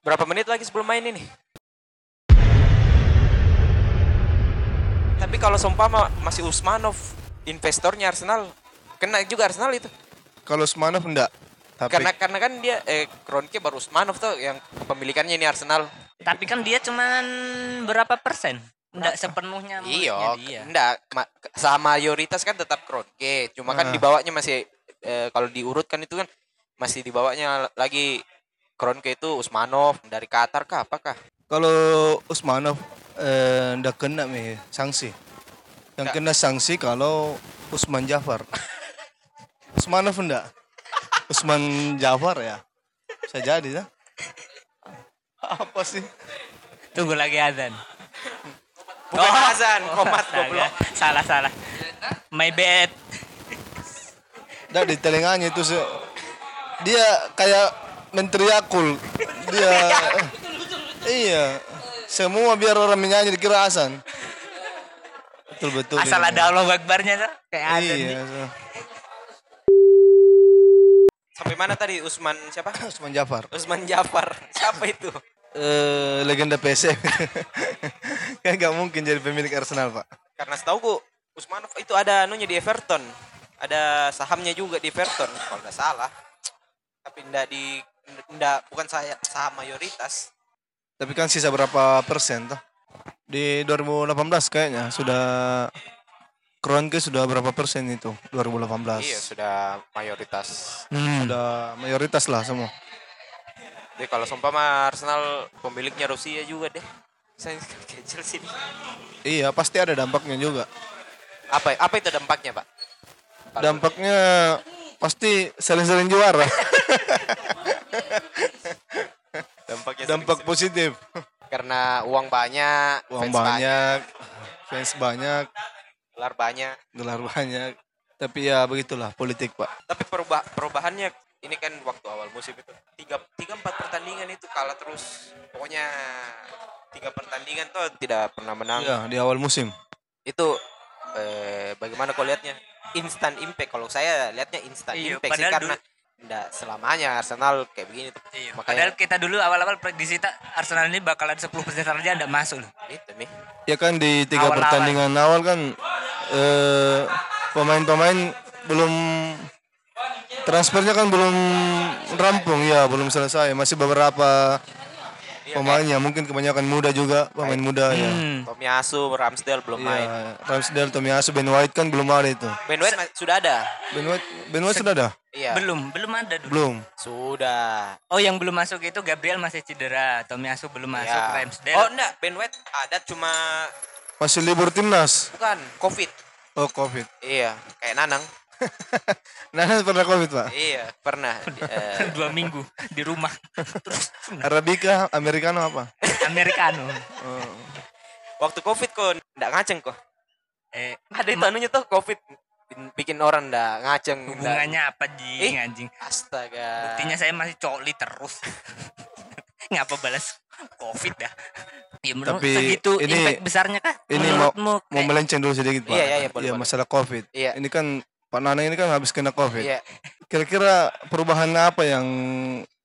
Berapa menit lagi sebelum main ini? Tapi kalau seumpama masih Usmanov investornya Arsenal, kena juga Arsenal itu. Kalau Usmanov enggak. Tapi Karena karena kan dia eh Kroenke baru Usmanov tuh yang kepemilikannya ini Arsenal. Tapi kan dia cuman berapa persen? Enggak sepenuhnya Iya, enggak ma- sama mayoritas kan tetap Kroenke, cuma kan Ah. dibawanya masih eh, kalau diurutkan itu kan masih dibawanya lagi Kroenke itu Usmanov dari Qatar kah apakah? kalau Usmanov eh, enggak kena nih sanksi. Yang Enggak. kena sanksi kalau Usman Jafar. Usmanov enggak. Usman Jafar ya. Bisa jadi ya. Apa sih? Tunggu lagi azan. Bukan Oh. azan, komat Astaga. goblok. Salah salah. My bad. Enggak di telinganya itu se- dia kayak menteri Yakul. Dia Iya. Semua biar orang menyanyi dikira Hasan. Betul betul. Asal ada Allah Akbarnya tuh kayak azan. Iya. nih. so. Sampai mana tadi Usman siapa? Usman Jafar. Usman Jafar. Siapa itu? eh legenda PSM. kan nggak mungkin jadi pemilik Arsenal, Pak. Karena setahu gue Usmanov itu ada anunya di Everton. Ada sahamnya juga di Everton kalau nggak salah. Tapi ndak di ndak bukan saya saham mayoritas. Tapi kan sisa berapa persen tuh? Di 2018 kayaknya sudah Kroenke sudah berapa persen itu? 2018. Iya, sudah mayoritas. Hmm. Sudah mayoritas lah semua. Jadi kalau seumpama Arsenal pemiliknya Rusia juga deh. Saya Chelsea. nih. Iya, pasti ada dampaknya juga. Apa apa itu dampaknya, Pak? Dampaknya pasti sering-sering juara. dampaknya Dampak sering- positif. karena uang banyak, Uang fans banyak, fans banyak, gelar banyak. gelar banyak. Tapi ya begitulah politik, Pak. Tapi perubah perubahannya ini kan waktu awal musim itu tiga tiga empat pertandingan itu kalah terus. Pokoknya tiga pertandingan tuh tidak pernah menang. Iya, di awal musim. Itu eh, bagaimana kau lihatnya? Instant impact. Kalau saya lihatnya instant Iya, impact sih karena tidak selamanya Arsenal kayak begini tuh. Iya, Makanya Padahal kita dulu awal-awal prediksi tak Arsenal ini bakalan 10 persen saja enggak masuk loh. itu nih. Ya kan di tiga Awal-awal. pertandingan awal kan eh, pemain-pemain belum transfernya kan belum rampung ya belum selesai masih beberapa Iya, pemainnya mungkin kebanyakan muda juga pemain muda ya. Hmm. Tomiyasu, Ramsdale belum main. Ya, Ramsdale, Tomiyasu, Ben White kan belum ada itu. Ben White sudah ada. Ben White, Ben White sudah ada? Iya. Belum, belum ada dulu. Belum. Sudah. Oh, yang belum masuk itu Gabriel masih cedera, Tomiyasu belum masuk, Ya. Ramsdale. Oh enggak, Ben White ada cuma Masih libur timnas. bukan COVID. Oh, Covid. Iya, kayak Nanang. Nana pernah Covid, Pak? Iya, pernah. Dua minggu di rumah. Terus Arabica, Americano apa? Americano. Oh. waktu COVID kok enggak ngaceng kok. Eh, Ada itu anunya tuh COVID bikin- bikin orang enggak ngaceng. ndak- hubungannya apa jing Eh. anjing? Astaga. Buktinya saya masih coli terus. Ngapa balas Covid dah? Ya menurut Tapi segitu ini- impact besarnya kah? Ini mau Menurutmu mau kayak- melenceng dulu sedikit, Pak. Iya, iya, iya, boleh, boleh. masalah Covid. Iya. Ini kan Pak Nanang ini kan habis kena Covid. Iya. Kira-kira perubahan apa yang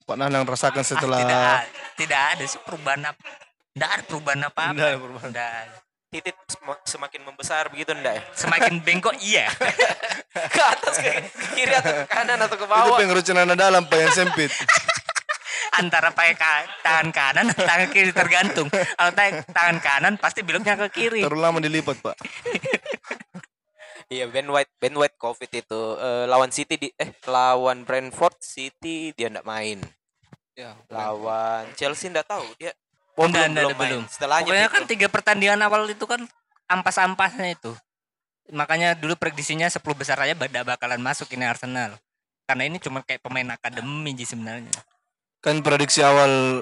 Pak Nanang rasakan Ah, setelah tidak, a- tidak ada sih perubahan apa. Tidak ada perubahan apa-apa. Tidak ada perubahan. Tidak ada. Titit sem- semakin membesar begitu enggak ya? Semakin bengkok iya. ke atas ke kiri atau ke kanan atau ke itu bawah? pengerucunan dalam Pak yang sempit. Antara pakai ka- tangan kanan atau tangan kiri tergantung. Kalau tangan kanan pasti beloknya ke kiri. Terlalu lama dilipat, Pak. Iya, Ben White, Ben White COVID itu eh, lawan City di eh lawan Brentford City dia enggak main. Ya, Lawan Chelsea enggak tahu dia Oh, belum, belum, main. belum. Setelahnya Pokoknya kan tiga pertandingan awal itu kan ampas-ampasnya itu. Makanya dulu prediksinya 10 besar aja tidak bakalan masuk ini Arsenal. Karena ini cuma kayak pemain akademi sih sebenarnya. Kan prediksi awal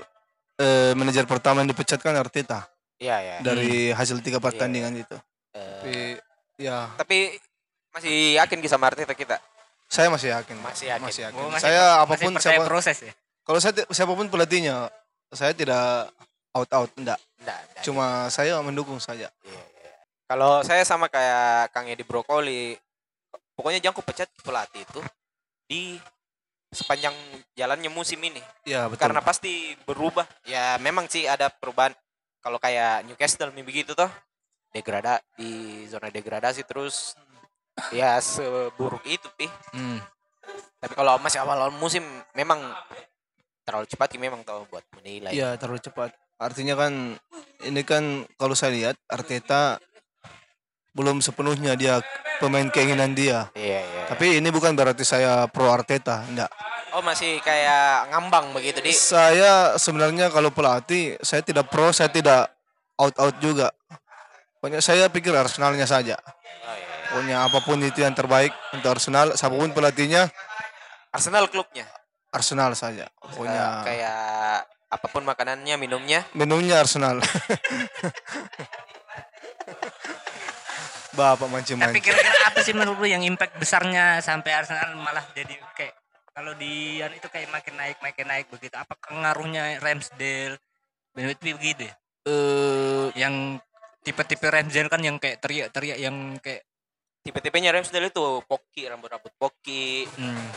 eh, manajer pertama yang dipecat kan Arteta Iya, ya. dari hasil tiga pertandingan itu. Eh, Tapi ya tapi masih yakin ki sama Arteta kita? saya masih yakin. Masih yakin. Masih yakin. Oh, masih- saya Masih apa pun percaya siapa, proses ya. kalau saya siapa pun pelatihnya, saya tidak out out enggak. Enggak, enggak. Cuma saya mendukung saja. Iya, iya. Kalau saya sama kayak Kang Edi Brokoli, pokoknya jangan pecat pelatih itu di sepanjang jalannya musim ini. Ya betul. Karena pasti berubah. Ya memang sih ada perubahan. Kalau kayak Newcastle begitu toh, degrada di zona degradasi terus ya seburuk itu pi. Hmm. Tapi kalau masih awal-awal musim memang terlalu cepat sih memang tahu buat menilai. Iya terlalu cepat. Artinya kan ini kan kalau saya lihat Arteta belum sepenuhnya dia pemain keinginan dia. Iya, iya. Tapi ini bukan berarti saya pro Arteta, enggak. Oh masih kayak ngambang begitu di. Saya sebenarnya kalau pelatih saya tidak pro, saya tidak out out juga. Pokoknya saya pikir Arsenalnya saja. Oh, iya, iya. Pokoknya apa pun itu yang terbaik untuk Arsenal, siapa pun pelatihnya Arsenal klubnya. Arsenal saja. Pokoknya kayak apa pun makanannya, minumnya. minumnya Arsenal. Bapak mancing-mancing. Tapi kira-kira apa sih menurut lu yang impact besarnya sampai Arsenal malah jadi kayak kalau di yang itu kayak makin naik makin naik begitu. Apa pengaruhnya Ramsdale begitu begitu ya? Eh, Yang tipe-tipe Ramsdale kan yang kayak teriak-teriak yang kayak Tipe-tipenya Ramsdale itu poki, rambut-rambut poki. hmm,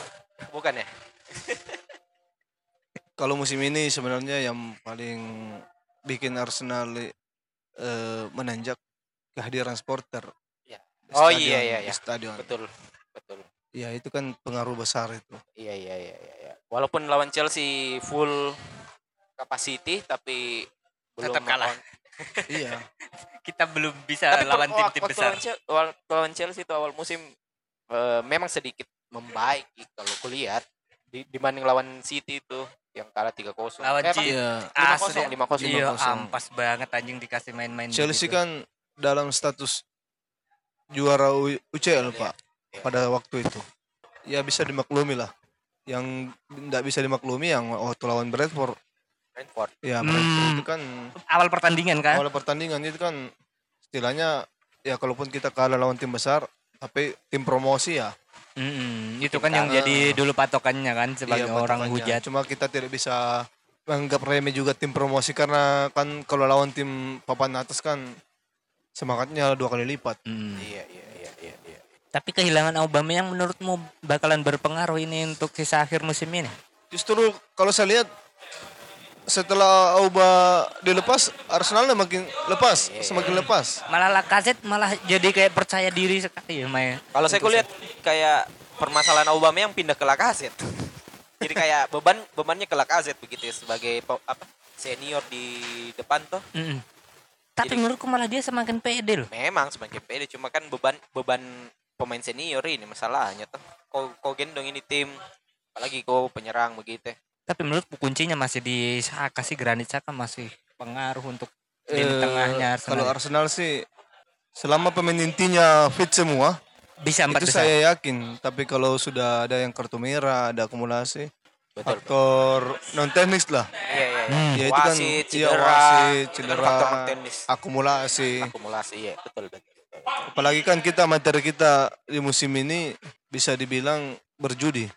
Bukan ya? Kalau musim ini sebenarnya yang paling bikin Arsenal eh, menanjak kehadiran supporter. Ya. Di Oh, stadion, iya, iya, iya. Stadion. Betul. Betul. Ya itu kan pengaruh besar itu. Iya, iya, iya, iya. iya. Walaupun lawan Chelsea full capacity tapi belum Tetap kalah. iya. kita belum bisa Tapi lawan tim-tim besar. lawan Chelsea, lawan Chelsea itu awal musim eh, memang sedikit membaik kalau kulihat di, dibanding lawan City itu yang kalah 3-0. Lawan Eh? City. Iya. 5-0, 5-0. Iya, 5-0. ampas banget anjing dikasih main-main. Chelsea begitu. kan dalam status juara U- UCL Iya, pak iya. pada waktu itu. Ya bisa dimaklumi lah. Yang tidak bisa dimaklumi yang waktu lawan Brentford. Brentford. Ya Hmm. Brentford itu kan awal pertandingan kan? awal pertandingan itu kan istilahnya ya kalaupun kita kalah lawan tim besar tapi tim promosi ya Mm-mm, itu kan yang jadi dulu patokannya kan sebagai Iya, orang hujat. Cuma kita tidak bisa menganggap remeh juga tim promosi karena kan kalau lawan tim papan atas kan semangatnya dua kali lipat. Mm. Iya, iya, iya, iya, iya. Tapi kehilangan Aubameyang menurutmu bakalan berpengaruh ini untuk sisa akhir musim ini? Justru kalau saya lihat setelah Auba dilepas Arsenalnya makin lepas, semakin lepas. Malah Lacazette malah jadi kayak percaya diri sekali ya Maya. Kalau saya kulihat kayak permasalahan Aubameyang pindah ke Lacazette. Jadi kayak beban bebannya ke Lacazette begitu ya sebagai apa senior di depan tuh. Mm-mm. Tapi Jadi- menurutku malah dia semakin pede loh. Memang semakin pede cuma kan beban beban pemain senior ini masalahnya tuh. Kau kau gendong ini tim apalagi kau penyerang begitu. Tapi menurutku kuncinya masih di Saka sih Granit Saka masih pengaruh untuk di Eh, tengahnya Kalau Arsenal. Arsenal sih selama pemain intinya fit semua, Bisa empat itu besar. saya yakin. Tapi kalau sudah ada yang kartu merah, ada akumulasi, Betul. faktor non teknis lah. Iya iya. iya. Hmm. Ya itu kan Wasit, iya, cedera, wasit, itu kan cedera, akumulasi. Akumulasi ya betul betul. betul. Apalagi kan kita materi kita di musim ini bisa dibilang berjudi.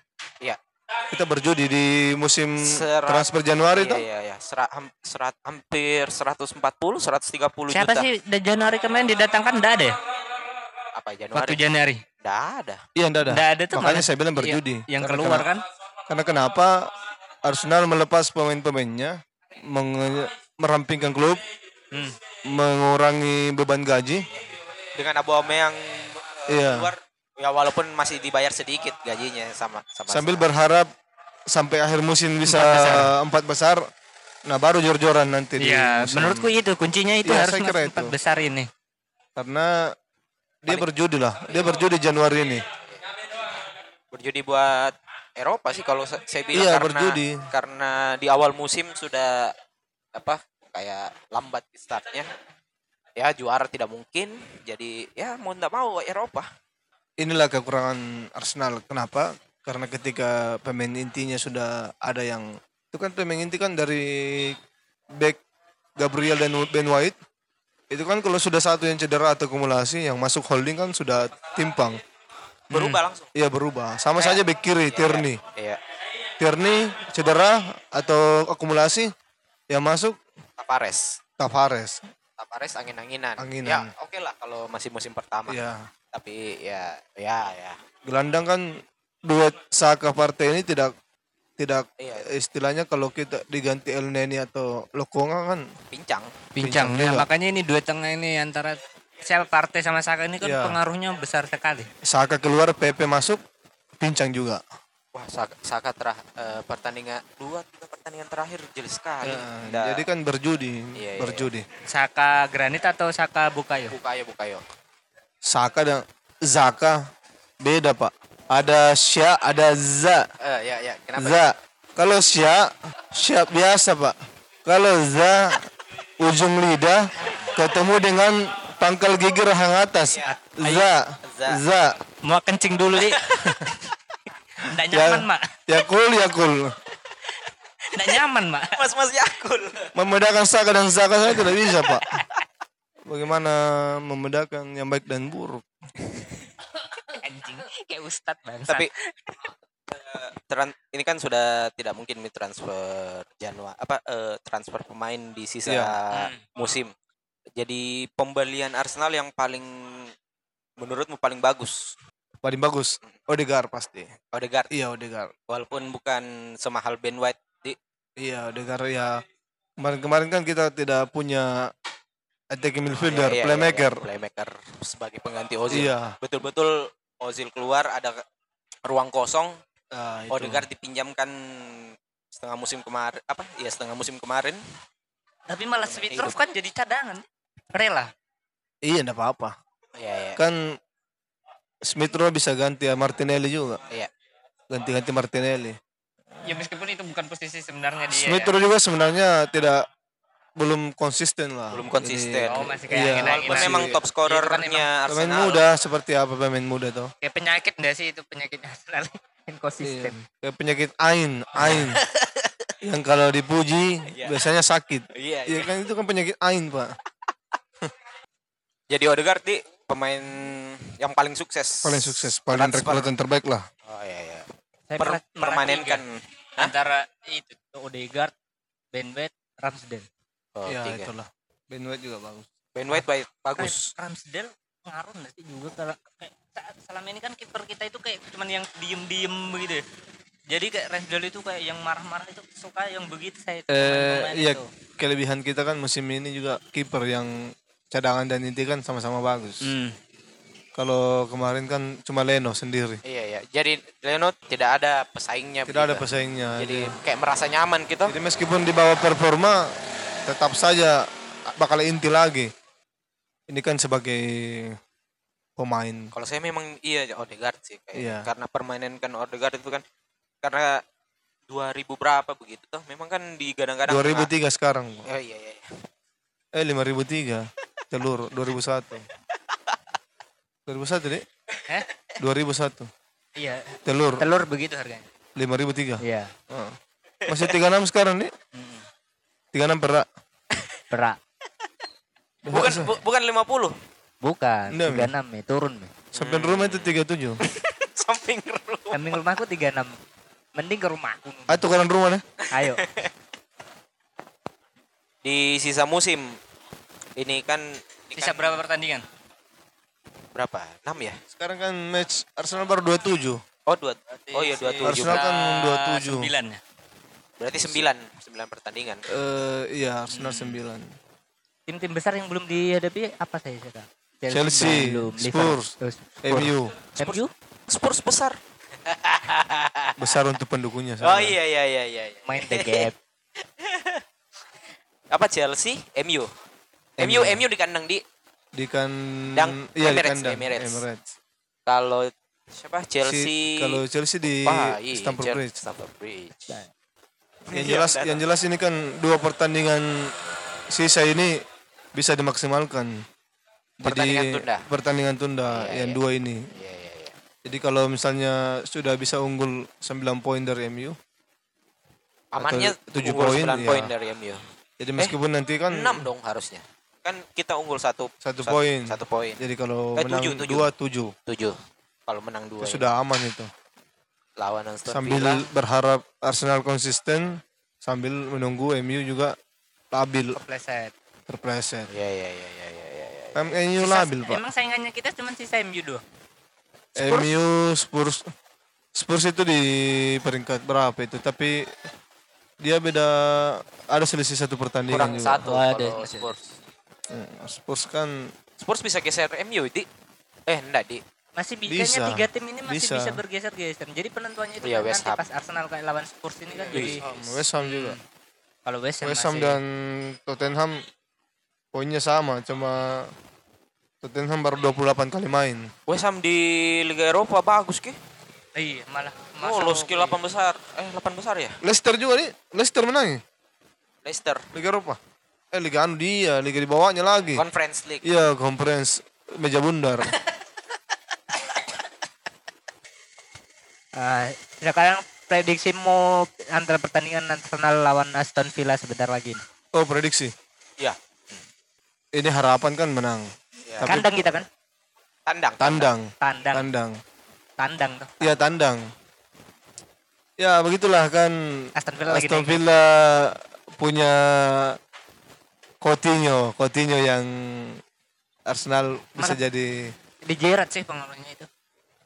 Iya. Kita berjudi di musim Serat- transfer Januari Iya tuh. iya iya. Serat, ham- serat, hampir 140 130 Siapa juta. sih dari Januari kemarin didatangkan enggak ada ya? Apa Waktu Januari? Januari. Enggak ada. Iya, enggak ada. Enggak ada tuh Makanya saya bilang iya, berjudi. yang Karena keluar kena- kan? Karena kenapa Arsenal melepas pemain-pemainnya, merampingkan klub, Hmm. mengurangi beban gaji. Dengan Aubameyang eh, Iya. keluar ya walaupun masih dibayar sedikit gajinya sama sama Sambil berharap sampai akhir musim bisa Empat besar. empat besar. Nah, baru jor-joran nanti di Iya, musim- menurutku itu kuncinya itu Iya, harus empat itu. besar ini. karena dia berjudi lah. Dia berjudi Januari ini. berjudi buat Eropa sih kalau sa- saya bilang Iya, karena berjudi. karena di awal musim sudah apa kayak lambat startnya ya juara tidak mungkin jadi ya mau tidak mau Eropa Inilah kekurangan Arsenal. Kenapa? Karena ketika pemain intinya sudah ada yang itu kan pemain inti kan dari back Gabriel dan Ben White. Itu kan kalau sudah satu yang cedera atau akumulasi yang masuk holding kan sudah timpang. berubah langsung Iya berubah. Sama saja back kiri Tierney. iya Tierney cedera atau akumulasi yang masuk Tavares Tavares. Tavares angin-anginan Anginan. ya oke lah kalau masih musim pertama Iya. tapi ya ya ya Gelandang kan duet Saka Partey ini tidak tidak Iya. istilahnya kalau kita diganti El Neni atau Lokonga kan Pincang. Pincang. Pincang Ya, juga. makanya ini duet tengah ini antara siapa Partey sama Saka ini kan Iya. pengaruhnya besar sekali. Saka keluar PP masuk pincang juga. Wah, Saka, Saka terah, eh, pertandingan dua tiga pertandingan terakhir jelas sekali. Ya, Nggak- jadi kan berjudi, Iya, iya, berjudi. Saka Granit atau Saka Bukayo? bukayo bukayo. Saka dan Zaka beda pak. Ada Sya, ada Za. Eh ya ya, kenapa? Za. Kalau Sya, Sya biasa pak. Kalau Za, ujung lidah ketemu dengan pangkal gigi rahang atas. Za, Za. Za. Mau kencing dulu nih. Nggak Ya, nyaman, Mak. Yakul, Yakul. Nggak nyaman, Mak. Mas Mas Yakul. Membedakan Saka dan Zaka saya tidak bisa pak. Bagaimana membedakan yang baik dan buruk? Kayak ustad bang. Tapi eh, ini kan sudah tidak mungkin transfer Januari apa eh, transfer pemain di sisa Iya. musim. Jadi pembelian Arsenal yang paling menurutmu paling bagus Paling bagus, Odegaard pasti. Odegaard Iya Odegaard. walaupun bukan semahal Ben White di Iya, Odegaard ya. Kemarin-kemarin kan kita tidak punya attacking midfielder, Iya, iya, iya, playmaker. iya, playmaker sebagai pengganti Ozil. Iya. Betul-betul Ozil keluar ada ruang kosong Nah, itu. Odegaard dipinjamkan setengah musim kemarin apa? Iya setengah musim kemarin. Tapi malah Smitrov kan jadi cadangan. Rela. Iya, enggak apa-apa. Iya iya. Kan Smith Rowe bisa ganti ya Martinelli juga. Iya. Ganti-ganti Martinelli. Ya meskipun itu bukan posisi sebenarnya dia. Smith ya. Rowe juga sebenarnya tidak belum konsisten lah. Belum konsisten. Oh, masih Iya, kayak angin-anginan. Walaupun masih- memang top kan scorernya Pemain Arsenal. muda seperti apa pemain muda tuh? Kayak penyakit enggak sih itu penyakit Arsenal inkonsisten. Kayak penyakit ain, ain. yang kalau dipuji Iya. biasanya sakit. Iya, Iya iya. kan itu kan penyakit ain, Pak. Jadi Odegaard di pemain yang paling sukses. Paling sukses, paling rekrutan terbaik lah. Oh iya iya. Saya Per, permanenkan. antara itu Odegaard, Ben White, Ramsdale. Oh, Iya, tiga. itulah. Ben White juga bagus. Ben White baik, bagus. Kayak Ramsdale ngaruh nggak sih juga kalau kayak selama ini kan kiper kita itu kayak cuman yang diem-diem begitu. ya. Jadi kayak Ramsdale itu kayak yang marah-marah itu suka yang begitu saya Eh, iya, itu. kelebihan kita kan musim ini juga kiper yang cadangan dan inti kan sama-sama bagus. Hmm. Kalau kemarin kan cuma Leno sendiri. Iya iya. Jadi Leno tidak ada pesaingnya. Tidak ada begitu. pesaingnya. Jadi kayak merasa nyaman gitu. Jadi meskipun di bawah performa tetap saja bakal inti lagi. Ini kan sebagai pemain. Kalau saya memang iya Odegaard sih kayak Iya. karena permainan kan Odegaard itu kan karena 2000 berapa begitu tuh memang kan digadang-gadang 2003 sekarang. Pak. Oh, iya iya. iya. Eh 5003. Telur 2001. 2001 deh. Eh? 2001. Iya, Telur telur begitu harganya. 5003. Iya. Heeh. Masih 36 sekarang nih. 36 perak. Perak. Bukan bu- bukan 50. Bukan, Enggak, Mi. 36 ya, turun Mi. Sampai rumah itu 37. Samping rumah. Samping rumahku 36. Mending ke rumahku. Ah tukaran rumah nih. Ayo. Di sisa musim ini kan ini Sisa kan berapa pertandingan? berapa? 6 ya? Sekarang kan match Arsenal baru 27. Oh, dua. Oh iya 27. Arsenal kan 27. 9 ya. Berarti 9, 9 pertandingan. Eh iya Arsenal 9. Tim-tim besar yang belum dihadapi apa saya kata? Chelsea, belum, Spurs, Liverpool, MU MU Spurs besar. besar untuk pendukungnya. Oh saya. iya iya iya iya. main the gap. Apa Chelsea? MU. MU MU di kandang di Di kan Dang- iya di Emirates, kandang Emirates. Emirates. kalau siapa Si- Chelsea kalau Chelsea di iya, Stamford Bridge. Stamford Bridge. Yang Iya, jelas yang jelas ini kan dua pertandingan sisa ini bisa dimaksimalkan. Pertandingan Jadi tunda. pertandingan tunda Iya, yang iya. dua ini. Iya iya iya. Jadi kalau misalnya sudah bisa unggul 9 poin dari MU, Amannya tujuh poin, 9 poin dari MU. jadi meskipun nanti kan 6 dong harusnya. Kan kita unggul satu Satu poin. Satu poin. jadi kalau Eh, menang tujuh, tujuh. dua tujuh, 7. Kalau menang 2 itu sudah aman itu. Lawan Aston Sambil Villa. berharap Arsenal konsisten, sambil menunggu MU juga labil terpleset. Iya iya iya iya iya iya. iya. Kan MU Sisa- labil pak. Emang saingannya kita cuma sisa MU doang. MU Spurs Spurs itu di peringkat berapa itu? Tapi dia beda ada selisih satu pertandingan kurang juga. satu Oh, ada. kalau Spurs Hmm, Spurs kan Spurs bisa geser MU itu eh enggak di Masih bi- Bisa. kayaknya tiga tim ini masih Bisa. bisa, bergeser-geser. Jadi penentuannya itu Iya, kan West nanti pas Arsenal kayak lawan Spurs ini kan jadi West Ham juga. kalau West Ham, West Ham masih- dan Tottenham poinnya sama, cuma Tottenham baru 28 kali main. West Ham di Liga Eropa bagus ke iya malah oh lo masuk skill 8 besar eh 8 besar ya Leicester juga nih, Leicester menang ya? Leicester Liga Eropa. Eh Liga anu dia, Liga di bawahnya lagi. Conference League Iya, conference meja bundar. Ah, sekarang prediksimu antara pertandingan Arsenal lawan Aston Villa sebentar lagi. nih. Oh, prediksi. ya Ini harapan kan menang. Ya. Tapi Kandang kita kan? tandang tandang, Tandang. tandang. Tandang. Iya, tandang. Ya, begitulah kan Aston Villa lagi Aston. Villa punya Coutinho, Coutinho yang Arsenal bisa Mana? jadi Di Gerrard sih pengaruhnya itu.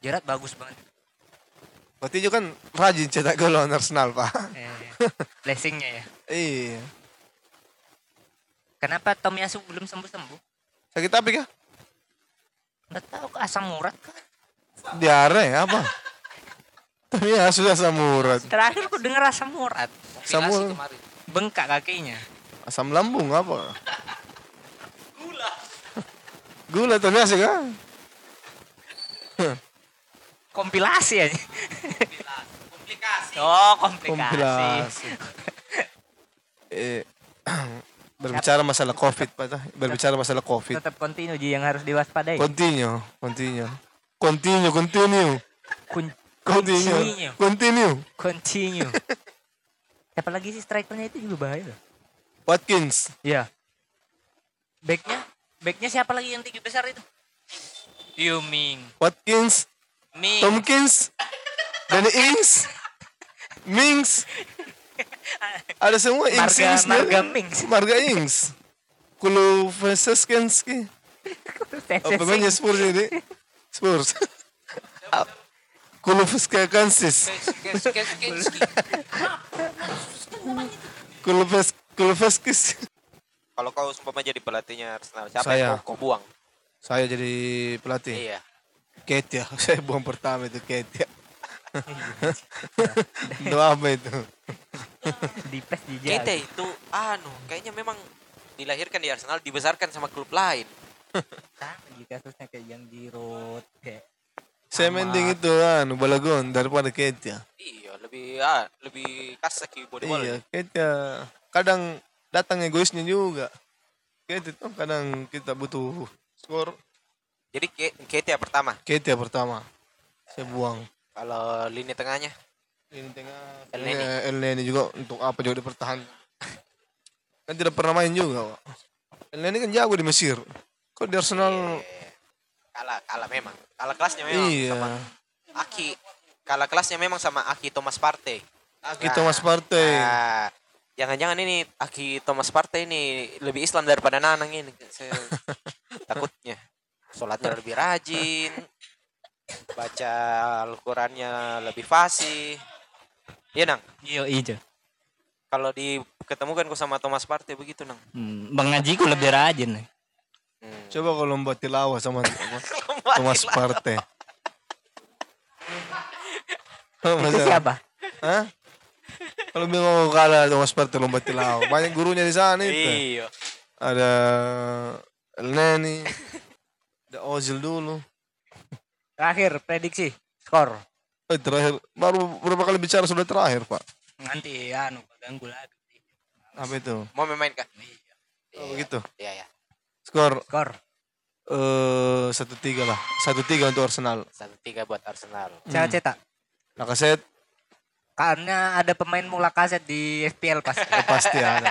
Gerrard bagus banget. Coutinho kan rajin cetak gol lawan Arsenal, Pak. Eh, blessingnya ya. iya. Kenapa Tomiyasu belum sembuh-sembuh? Sakit apa kah? Nggak tahu asam urat kah? Diare apa? Tapi ya sudah samurat. Terakhir ku dengar asam urat. Samu Bengkak kakinya. asam lambung apa? Gula. Gula sih kan? Kompilasi aja. Komplikasi Oh, komplikasi. Kompilasi. eh, berbicara masalah Covid, Pak. Berbicara masalah Covid. Tetap kontinu Ji yang harus diwaspadai. Continue, continue. Continue, continue. Kun- Continue. Continue. Continue. Siapa lagi sih strikernya itu juga bahaya loh. Watkins. Iya. Backnya, backnya siapa lagi yang tinggi besar itu? Yu Ming. Watkins. Ming. Tomkins. Danny Ings. Mings. Ada semua Ings. Marga- Ings Marga. Mings. Marga Ings. Kulufeseskenski. Oh, pemainnya Spurs ini. Spurs. Kulufeskensis. Kulufes Kulufeskis. kalau kau sumpah jadi pelatihnya Arsenal siapa Saya. yang kau, kau buang Saya jadi pelatih. iya Kate ya. Saya buang pertama itu Kate itu apa itu? di pes di kita itu anu kayaknya memang dilahirkan di Arsenal dibesarkan sama klub lain Sama di kasusnya kayak yang di road kayak Saya mending itu anu balagon daripada Kate ya. iya lebih ah, lebih kasar ki body Iya, Kate ya. Kadang datang egoisnya juga. Kate itu kadang kita butuh skor. jadi Ke- Ketia pertama Kate ya pertama. Saya buang. Kalau lini tengahnya Ini tengah El El Neni. El Neni juga untuk apa juga dipertahankan. kan tidak pernah main juga, Pak. El Neni kan jago di Mesir. Kok di Arsenal Eh, kalah kalah memang kalah kelasnya memang iya. sama Aki kalah kelasnya memang sama Aki Thomas Partey Aki Thomas Partey. Nah, jangan-jangan ini Aki Thomas Partey ini lebih Islam daripada Nanang ini Saya takutnya sholatnya lebih rajin baca Al-Qurannya lebih fasih iya nang iyo ijo kalau diketemukan ku sama Thomas Partey begitu nang hmm, bang Ngaji ku lebih rajin nih hmm. Coba kalau membuat tilawah sama Thomas Partey. Itu siapa Hah? Kalau bingung kalah Thomas Partey lomba tilawah. Banyak gurunya di sana itu. iya Ada El Neni. Ada Ozil dulu. Terakhir prediksi skor. Eh, terakhir. Baru berapa kali bicara sudah terakhir, Pak. nanti anu ganggu lagi. Apa itu? mau main kah Oh, begitu. iya ya Skor? Skor. Eh satu tiga lah. Satu tiga untuk Arsenal. satu tiga buat Arsenal. Saya cetak. Lakaset karena ada pemain mula kaset di FPL pas. Eh, pasti ada.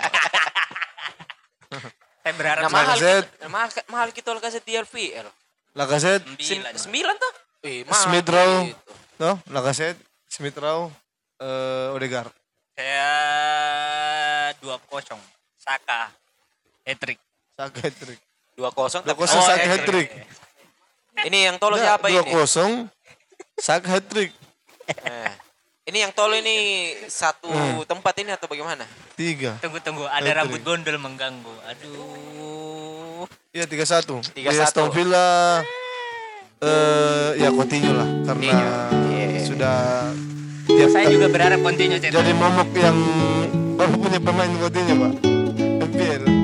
saya berharap nah, mahal kita, mahal, mahal kita kalau kasih di LPL Lakaset, sembilan sembilan tuh eh, mahal Smith Rowe, gitu. no, Lakaset, Smith Rowe, eh Odegaard. saya dua kosong Saka Etrik Saka hat-trick. dua kosong Dua tapi- kosong Oh, Saka eh, hat-trick. ini yang tolong siapa dua ini kosong Saka hat-trick. Eh, ini yang tol ini satu Hmm. tempat ini atau bagaimana? Tiga. Tunggu tunggu, ada rambut baik. bondol mengganggu. Aduh. Iya tiga satu. Di 3-1. Aston Villa eh ya continue lah karena Continue. Iya. sudah tiap Saya juga berharap continue jadi momok yang baru punya pemain continue pak. MPL.